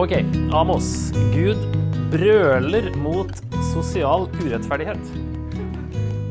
OK. Amos. Gud brøler mot sosial urettferdighet,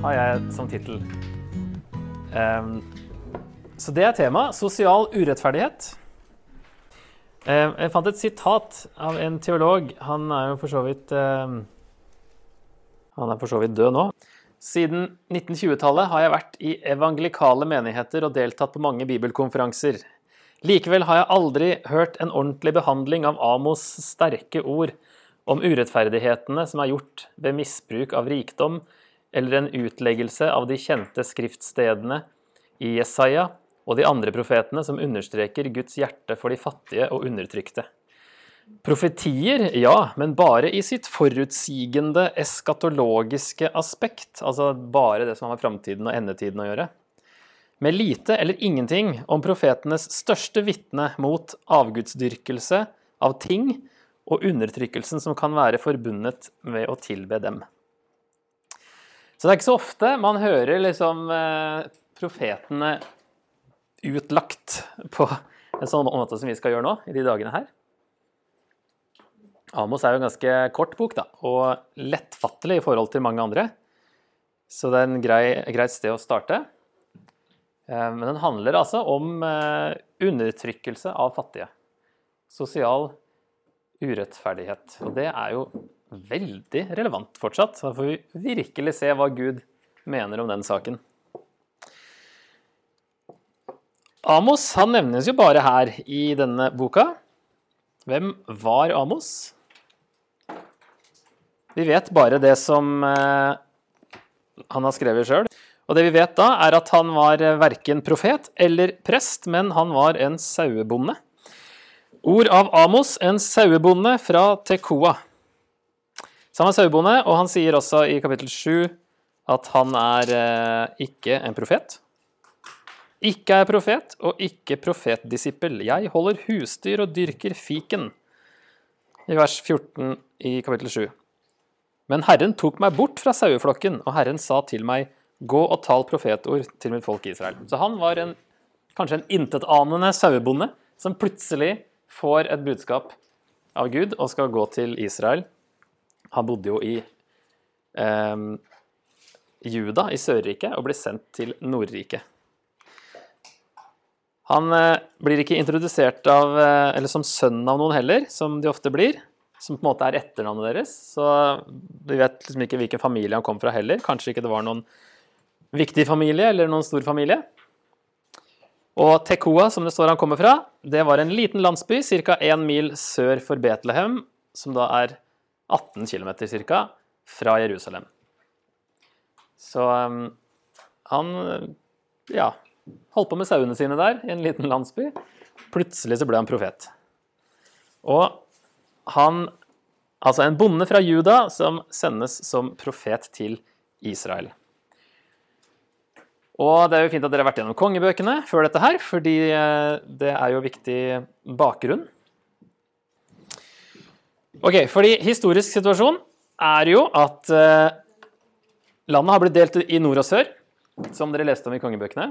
har jeg som tittel. Um, så det er tema. Sosial urettferdighet. Um, jeg fant et sitat av en teolog. Han er jo for så vidt um, Han er for så vidt død nå. Siden 1920-tallet har jeg vært i evangelikale menigheter og deltatt på mange bibelkonferanser. Likevel har jeg aldri hørt en ordentlig behandling av Amos' sterke ord om urettferdighetene som er gjort ved misbruk av rikdom, eller en utleggelse av de kjente skriftstedene i Jesaja og de andre profetene som understreker Guds hjerte for de fattige og undertrykte. Profetier, ja, men bare i sitt forutsigende eskatologiske aspekt, altså bare det som har med framtiden og endetiden å gjøre med lite eller ingenting om profetenes største vitne mot avgudsdyrkelse av ting og undertrykkelsen som kan være forbundet med å tilbe dem. Så det er ikke så ofte man hører liksom eh, profetene utlagt på en sånn måte som vi skal gjøre nå, i de dagene her. Amos er jo en ganske kort bok, da, og lettfattelig i forhold til mange andre. Så det er grei, greit sted å starte. Eh, men den handler altså om eh, undertrykkelse av fattige. Sosial urettferdighet. Og det er jo veldig relevant fortsatt. Da får vi virkelig se hva Gud mener om den saken. Amos han nevnes jo bare her i denne boka. Hvem var Amos? Vi vet bare det som eh, han har skrevet sjøl. Og det vi vet da, er at han var eh, verken profet eller prest, men han var en sauebonde. Ord av Amos, en sauebonde fra Tekoa. Så han var sauebonde, og han sier også i kapittel 7 at han er eh, ikke en profet. Ikke er profet, og ikke profetdisippel. Jeg holder husdyr og dyrker fiken. I vers 14 i kapittel 7. Men Herren tok meg bort fra saueflokken, og Herren sa til meg:" Gå og tal profetord til mitt folk Israel. Så han var en, kanskje en intetanende sauebonde som plutselig får et budskap av Gud og skal gå til Israel. Han bodde jo i eh, Juda, i Sørriket, og ble sendt til Nordriket. Han eh, blir ikke introdusert av, eh, eller som sønn av noen heller, som de ofte blir. Som på en måte er etternavnet deres. Så vi vet liksom ikke hvilken familie han kom fra heller. Kanskje ikke det var noen viktig familie eller noen stor familie. Og Tekoa, som det står han kommer fra, det var en liten landsby ca. 1 mil sør for Betlehem, som da er 18 km ca. fra Jerusalem. Så um, han ja, holdt på med sauene sine der, i en liten landsby. Plutselig så ble han profet. Og han Altså en bonde fra Juda som sendes som profet til Israel. Og det er jo fint at dere har vært gjennom kongebøkene før dette her, fordi eh, det er jo viktig bakgrunn. Ok, fordi historisk situasjon er jo at eh, landet har blitt delt i nord og sør, som dere leste om i kongebøkene.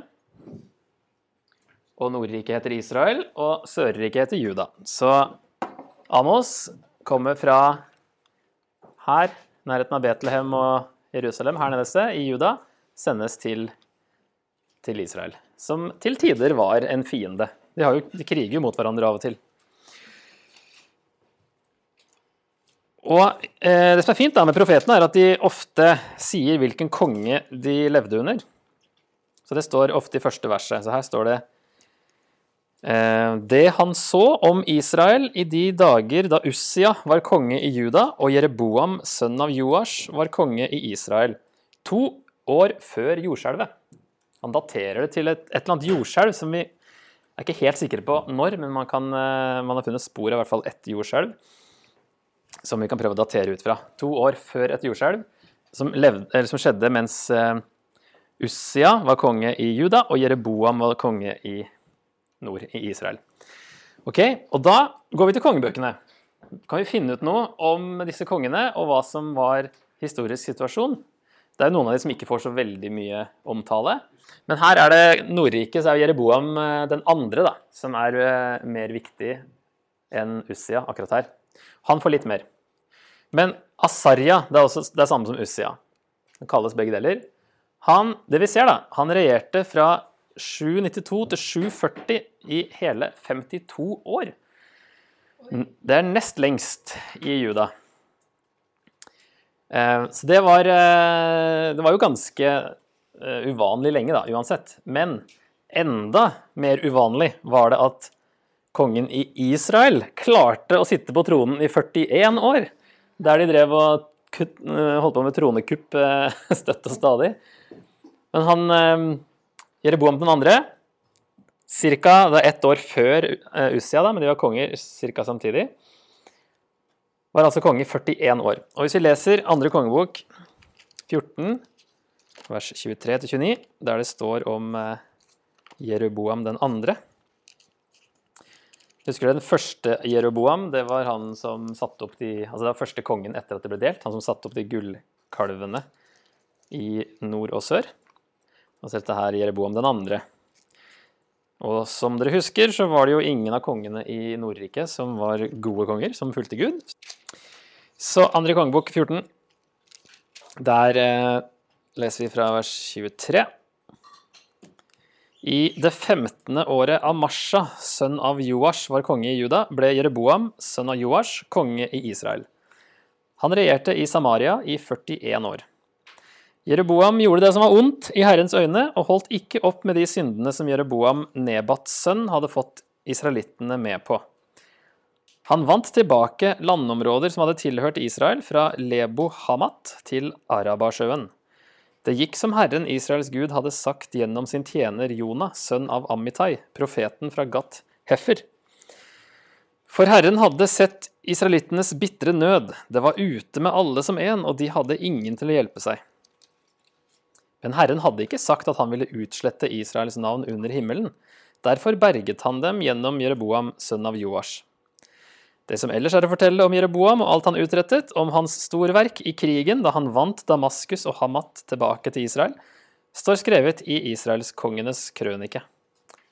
Og Nordriket heter Israel, og Sørriket heter Juda. Så Amos kommer fra her, nærheten av Betlehem og Jerusalem, her nede i Juda, sendes til Israel til Israel, som til tider var en fiende. De, jo, de kriger jo mot hverandre av og til. Og eh, Det som er fint da med profetene, er at de ofte sier hvilken konge de levde under. Så Det står ofte i første verset. Så her står det eh, Det han så om Israel i de dager da Ussia var konge i Juda, og Jereboam, sønn av Joash, var konge i Israel. To år før jordskjelvet. Han daterer det til et, et eller annet jordskjelv som vi er ikke helt sikre på når, men man, kan, eh, man har funnet spor av i hvert fall ett jordskjelv som vi kan prøve å datere ut fra. To år før et jordskjelv som, som, skjedde mens uh, Ussia var konge i Juda, og Jereboam var konge i nord, i Israel. Ok, Og da går vi til kongebøkene. Kan vi finne ut noe om disse kongene og hva som var historisk situasjon? Det er jo noen av de som ikke får så veldig mye omtale. Men her er det Nordriket, så er Jereboam eh, den andre, da, som er eh, mer viktig enn Ussia akkurat her. Han får litt mer. Men Asarja, det er, også, det er samme som Ussia. Det kalles begge deler. Han, det vi ser da, han regjerte fra 792 til 740 i hele 52 år. Det er nest lengst i Juda. Eh, så det var, det var jo ganske uvanlig lenge, da, uansett. Men enda mer uvanlig var det at kongen i Israel klarte å sitte på tronen i 41 år. Der de drev og kutt, holdt på med tronekupp støtt og stadig. Men han Jereboam den andre Cirka, det er ett år før Ussia, da, men de var konger ca. samtidig. Var altså konge i 41 år. Og hvis vi leser andre kongebok 14, vers 23-29, der det står om Jeroboam den andre Husker du den første Jeroboam? Det var han som satte opp de Altså det var første kongen etter at det ble delt. Han som satte opp de gullkalvene i nord og sør. Og så dette her Jeroboam den andre. Og som dere husker, så var det jo ingen av kongene i Nordriket som var gode konger, som fulgte Gud. Så andre kongebok 14. Der eh, leser vi fra vers 23. I det 15. året av Masha, sønn av Joash, var konge i Juda, ble Jereboam, sønn av Joash, konge i Israel. Han regjerte i Samaria i 41 år. Jereboam gjorde det som var ondt i Herrens øyne, og holdt ikke opp med de syndene som Jereboam, Nebats sønn, hadde fått israelittene med på. Han vant tilbake landområder som hadde tilhørt Israel, fra Lebo Hamat til Arabasjøen. Det gikk som Herren Israels Gud hadde sagt gjennom sin tjener Jonah, sønn av Amitai, profeten fra Gat Heffer. For Herren hadde sett israelittenes bitre nød, det var ute med alle som en, og de hadde ingen til å hjelpe seg. Men Herren hadde ikke sagt at han ville utslette Israels navn under himmelen. Derfor berget han dem gjennom Jereboam, sønn av Joash. Det som ellers er å fortelle om Jereboam og alt han utrettet, om hans storverk i krigen da han vant Damaskus og Hamat tilbake til Israel, står skrevet i Israels kongenes krønike.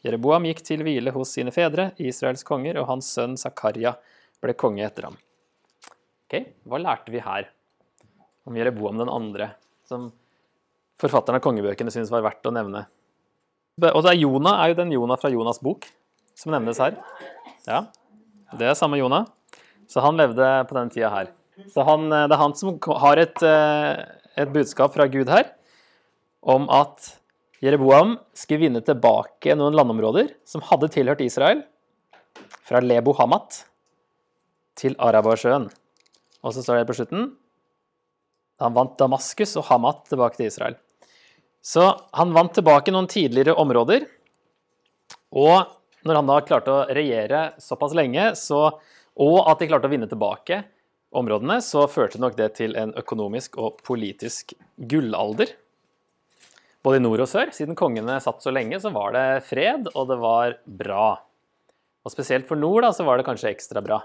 Jereboam gikk til hvile hos sine fedre, Israels konger, og hans sønn Zakaria ble konge etter ham. Ok, Hva lærte vi her om Jereboam den andre, som forfatteren av kongebøkene syns var verdt å nevne. Og det er Jonah er jo den Jonah fra Jonas' bok som nevnes her. Ja, Det er samme Jonah. Så han levde på den tida her. Så han, eh, det er han som har et, eh, et budskap fra Gud her om at Jereboam skulle vinne tilbake noen landområder som hadde tilhørt Israel, fra Lebo Hamat til Arabasjøen. Og så står det på slutten han vant Damaskus og Hamat tilbake til Israel. Så han vant tilbake noen tidligere områder. Og når han da klarte å regjere såpass lenge, så, og at de klarte å vinne tilbake områdene, så førte nok det til en økonomisk og politisk gullalder. Både i nord og sør. Siden kongene satt så lenge, så var det fred, og det var bra. Og spesielt for nord da, så var det kanskje ekstra bra.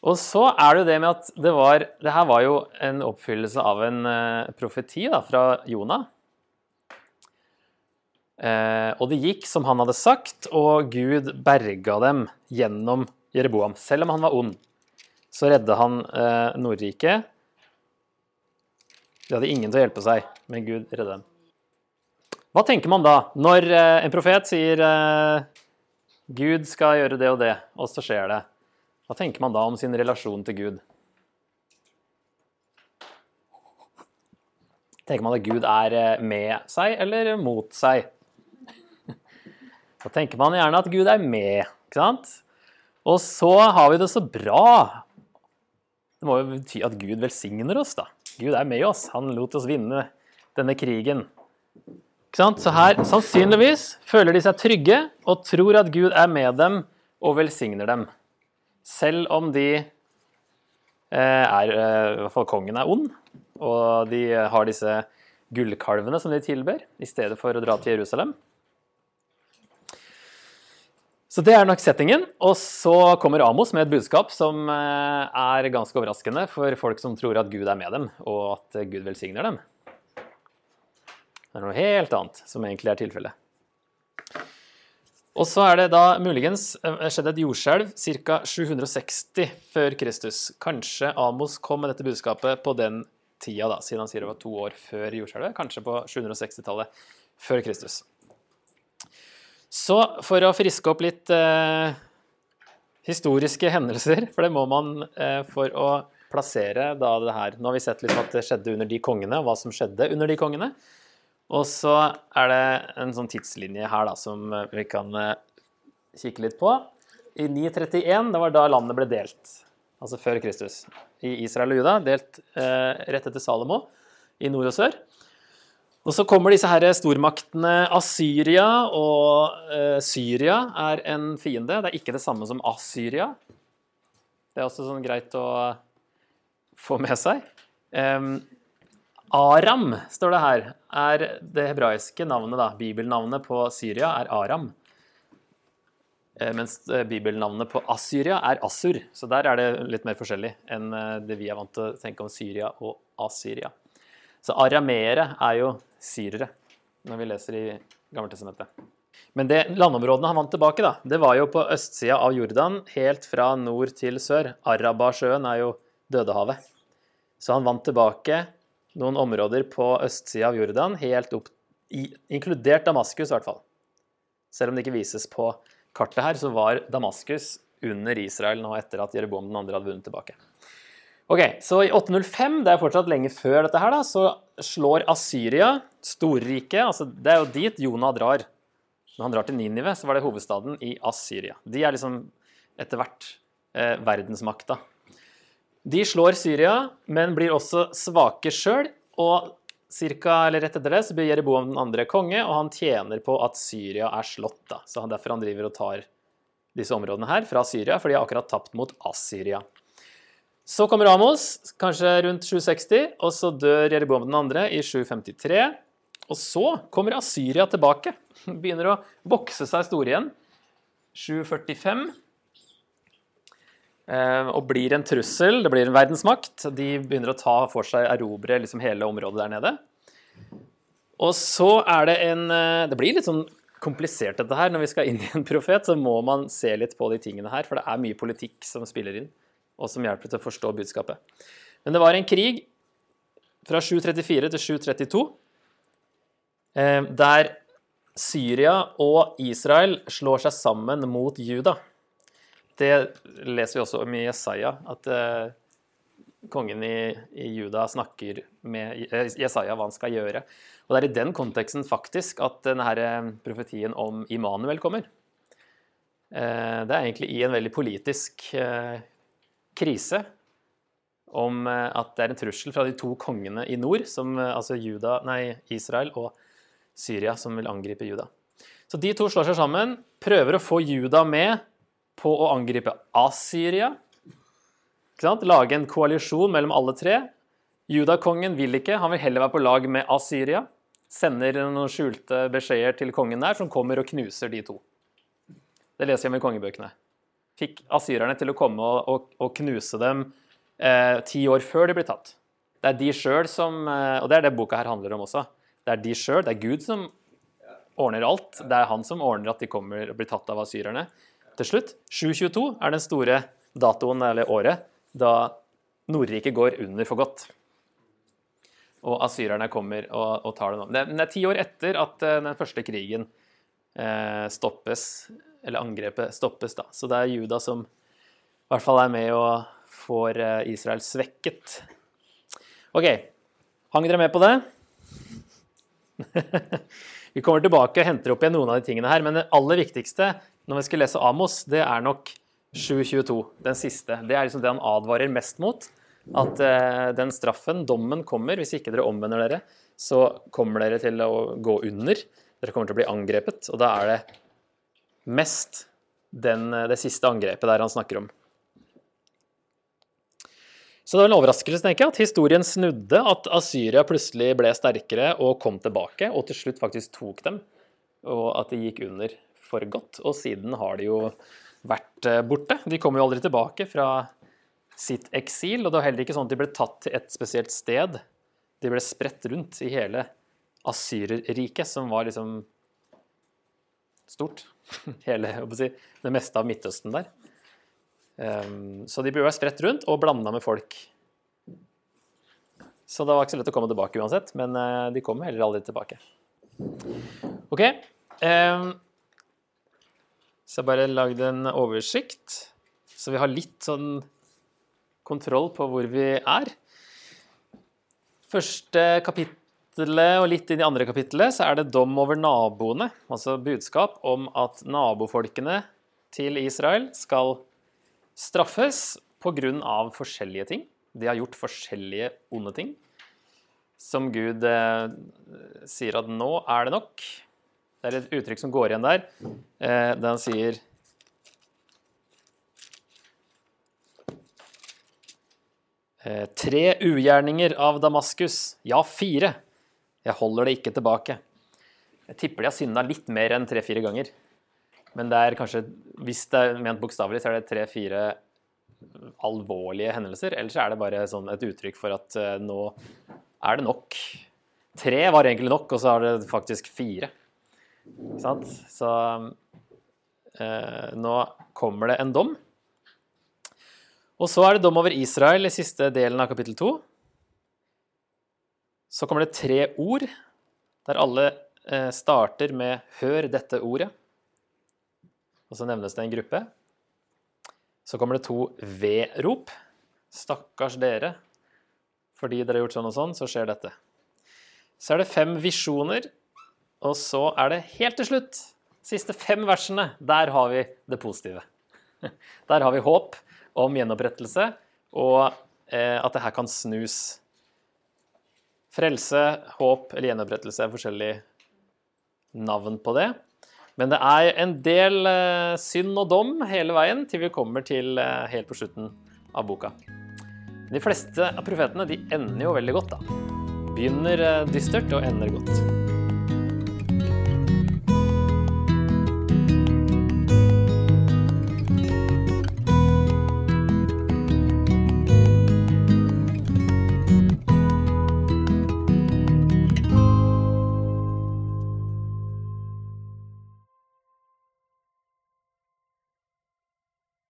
Og så er det jo det med at det var Det her var jo en oppfyllelse av en uh, profeti da, fra Jonah. Uh, og det gikk som han hadde sagt, og Gud berga dem gjennom Jereboam. Selv om han var ond, så redda han uh, Nordriket. De hadde ingen til å hjelpe seg, men Gud redda dem. Hva tenker man da når en profet sier Gud skal gjøre det og det, og så skjer det? Hva tenker man da om sin relasjon til Gud? Tenker man at Gud er eh, med seg eller mot seg? Da tenker man gjerne at Gud er med, ikke sant? Og så har vi det så bra. Det må jo bety at Gud velsigner oss, da. Gud er med oss. Han lot oss vinne denne krigen. Ikke sant? Så her, sannsynligvis, føler de seg trygge og tror at Gud er med dem og velsigner dem. Selv om de eh, er eh, I hvert fall kongen er ond, og de har disse gullkalvene som de tilber, i stedet for å dra til Jerusalem. Så det er nok settingen. Og så kommer Amos med et budskap som eh, er ganske overraskende for folk som tror at Gud er med dem, og at Gud velsigner dem. Det er noe helt annet som egentlig er tilfellet. Og så er det da muligens eh, skjedd et jordskjelv ca. 760 før Kristus. Kanskje Amos kom med dette budskapet på den tida, da, siden han sier det var to år før jordskjelvet. Kanskje på 760-tallet før Kristus. Så for å friske opp litt eh, historiske hendelser, for det må man eh, for å plassere da det her. Nå har vi sett litt at det skjedde under de kongene, og hva som skjedde under de kongene. Og så er det en sånn tidslinje her da, som vi kan eh, kikke litt på. I 931, det var da landet ble delt, altså før Kristus, i Israel og Juda, delt eh, rett etter Salomo, i nord og sør. Og så kommer disse her stormaktene Assyria og eh, Syria er en fiende. Det er ikke det samme som Assyria. Det er også sånn greit å få med seg. Um, Aram, står det her, er det hebraiske navnet, da. Bibelnavnet på Syria er Aram. Eh, mens eh, bibelnavnet på Assyria er Assur. Så der er det litt mer forskjellig enn eh, det vi er vant til å tenke om Syria og Assyria. Så arameere er jo syrere, når vi leser i Gammeltestamentet. Men det landområdene han vant tilbake, da, det var jo på østsida av Jordan, helt fra nord til sør. Arabasjøen er jo Dødehavet. Så han vant tilbake noen områder på østsida av Jordan, helt opp, inkludert Damaskus i hvert fall. Selv om det ikke vises på kartet her, så var Damaskus under Israel nå etter at Jeroboam 2. hadde vunnet tilbake. Ok, Så i 805, det er fortsatt lenge før dette her, da, så slår Assyria, storriket altså Det er jo dit Jonah drar. Når han drar til Ninive, så var det hovedstaden i Assyria. De er liksom etter hvert eh, verdensmakta. De slår Syria, men blir også svake sjøl. Og cirka, eller rett etter det så blir Jereboam den andre konge, og han tjener på at Syria er slått. da. Så Derfor han driver og tar disse områdene her fra Syria, for de har akkurat tapt mot Assyria. Så kommer Amos, kanskje rundt 760, og så dør Jeroboam den andre i 753. Og så kommer Assyria tilbake. Begynner å vokse seg store igjen. 745. Eh, og blir en trussel. Det blir en verdensmakt. De begynner å ta for seg erobre liksom hele området der nede. Og så er det en eh, Det blir litt sånn komplisert, dette her. Når vi skal inn i en profet, så må man se litt på de tingene her. For det er mye politikk som spiller inn, og som hjelper til å forstå budskapet. Men det var en krig fra 734 til 732 eh, der Syria og Israel slår seg sammen mot Juda. Det leser vi også om i Jesaja, at uh, kongen i, i, Juda snakker med Jesaja hva han skal gjøre. Og det er i den konteksten faktisk at denne eh, profetien om Immanuel kommer. Det er egentlig i en veldig politisk krise om at det er en trussel fra de to kongene i nord, som, altså Juda, nei, Israel og Syria, som vil angripe Juda. Så de to slår seg sammen, prøver å få Juda med på å angripe Assyria. Lage en koalisjon mellom alle tre. Judakongen vil ikke, han vil heller være på lag med Assyria. Sender noen skjulte beskjeder til kongen der, som kommer og knuser de to. Det leser jeg om i kongebøkene. Fikk asyrerne til å komme og, og, og knuse dem eh, ti år før de ble tatt. Det er de sjøl som eh, Og det er det boka her handler om også. Det er de sjøl, det er Gud som ordner alt. Det er han som ordner at de kommer og blir tatt av asyrerne til slutt. 722 er den store datoen eller året da Nordriket går under for godt. Og asyrerne kommer og, og tar det nå. Det, det er ti år etter at uh, den første krigen eh, stoppes, eller angrepet stoppes, da. Så det er Juda som i hvert fall er med og får uh, Israel svekket. OK. Hang dere med på det? Vi kommer tilbake og henter opp igjen noen av de tingene her, men det aller viktigste når vi skal lese Amos, det er nok 722, den siste. Det er liksom det han advarer mest mot. At eh, den straffen, dommen, kommer. Hvis ikke dere omvender dere, så kommer dere til å gå under. Dere kommer til å bli angrepet. Og da er det mest den, det siste angrepet der han snakker om. Så det var en overraskelse tenker jeg, at historien snudde, at Asyria plutselig ble sterkere og kom tilbake, og til slutt faktisk tok dem, og at de gikk under for godt. Og siden har de jo vært eh, borte. De kommer jo aldri tilbake fra sitt eksil, og det var heller ikke sånn at de ble tatt til et spesielt sted. De ble spredt rundt i hele Asyrerriket, som var liksom stort. hele, si, det meste av Midtøsten der. Um, så de burde være spredt rundt og blanda med folk. Så det var ikke så lett å komme tilbake uansett, men uh, de kom heller aldri tilbake. OK. Um, så jeg bare lagde en oversikt, så vi har litt sånn kontroll på hvor vi er. Første kapittelet og litt inn i andre kapittelet så er det dom over naboene. Altså budskap om at nabofolkene til Israel skal straffes pga. forskjellige ting. De har gjort forskjellige onde ting. Som Gud eh, sier at nå er det nok. Det er et uttrykk som går igjen der, eh, der han sier eh, Tre ugjerninger av Damaskus, ja, fire. Jeg holder det ikke tilbake. Jeg tipper de har synda litt mer enn tre-fire ganger. Men det er kanskje, hvis det er ment bokstavelig, så er det tre-fire alvorlige hendelser. Ellers er det bare sånn et uttrykk for at uh, nå er det nok. Tre var egentlig nok, og så er det faktisk fire. Sant? Så eh, nå kommer det en dom. Og så er det dom over Israel i siste delen av kapittel to. Så kommer det tre ord, der alle uh, starter med 'hør dette ordet'. Og så nevnes det en gruppe. Så kommer det to V-rop. Stakkars dere. Fordi dere har gjort sånn og sånn, så skjer dette. Så er det fem visjoner, og så er det helt til slutt, siste fem versene, der har vi det positive. Der har vi håp om gjenopprettelse, og eh, at det her kan snus. Frelse, håp eller gjenopprettelse er forskjellige navn på det. Men det er en del eh, synd og dom hele veien til vi kommer til eh, helt på slutten av boka. De fleste av profetene de ender jo veldig godt, da. Begynner eh, dystert og ender godt.